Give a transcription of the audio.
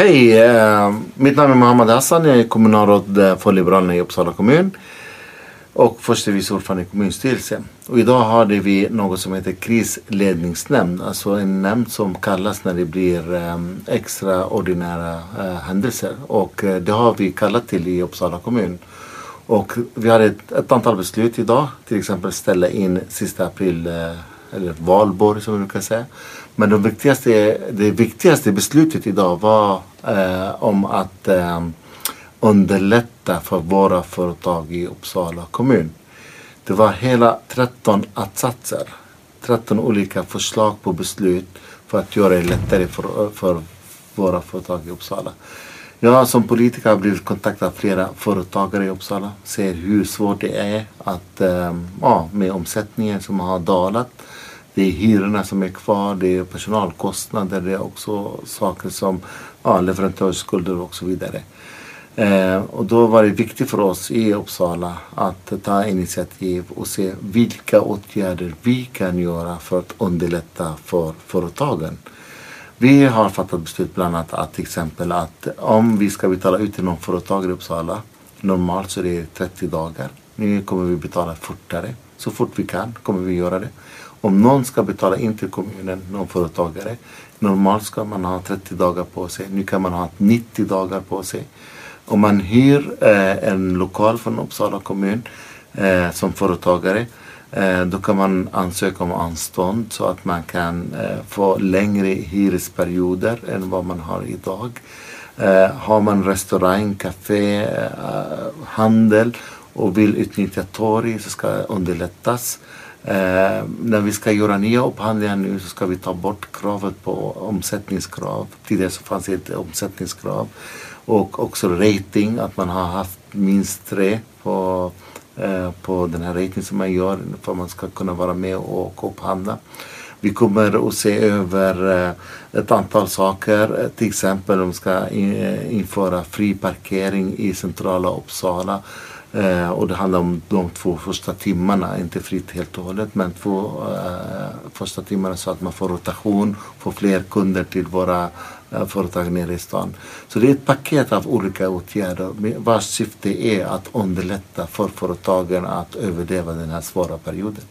Hej, eh, mitt namn är Mohammad Hassan. Jag är kommunalråd för Liberalerna i Uppsala kommun och förste vice ordförande i kommunstyrelsen. Och idag har vi något som heter krisledningsnämnd, alltså en nämnd som kallas när det blir eh, extraordinära eh, händelser. Och eh, det har vi kallat till i Uppsala kommun. Och vi har ett, ett antal beslut idag, till exempel ställa in sista april, eh, eller valborg som vi brukar säga. Men det viktigaste, det viktigaste beslutet idag var eh, om att eh, underlätta för våra företag i Uppsala kommun. Det var hela 13 att-satser. 13 olika förslag på beslut för att göra det lättare för, för våra företag i Uppsala. Jag som politiker har blivit kontaktad av flera företagare i Uppsala. Ser hur svårt det är att, eh, ja, med omsättningen som har dalat. Det är hyrorna som är kvar, det är personalkostnader, det är också saker som ja, leverantörsskulder och så vidare. Eh, och då var det viktigt för oss i Uppsala att ta initiativ och se vilka åtgärder vi kan göra för att underlätta för företagen. Vi har fattat beslut bland annat att till exempel att om vi ska betala ut till någon företag i Uppsala, normalt så är det 30 dagar. Nu kommer vi betala fortare. Så fort vi kan kommer vi göra det. Om någon ska betala in till kommunen, någon företagare, normalt ska man ha 30 dagar på sig. Nu kan man ha 90 dagar på sig. Om man hyr eh, en lokal från Uppsala kommun eh, som företagare eh, då kan man ansöka om anstånd så att man kan eh, få längre hyresperioder än vad man har idag. Eh, har man restaurang, café, eh, handel och vill utnyttja torg så ska det underlättas. Eh, när vi ska göra nya upphandlingar nu så ska vi ta bort kravet på omsättningskrav. Tidigare så fanns det ett omsättningskrav. Och också rating, att man har haft minst tre på, eh, på den här rating som man gör för att man ska kunna vara med och upphandla. Vi kommer att se över eh, ett antal saker. Till exempel om vi ska in, införa fri parkering i centrala Uppsala. Eh, och det handlar om de två första timmarna, inte fritt helt och hållet, men två eh, första timmarna så att man får rotation, får fler kunder till våra eh, företag nere i stan. Så det är ett paket av olika åtgärder vars syfte är att underlätta för företagen att överleva den här svåra perioden.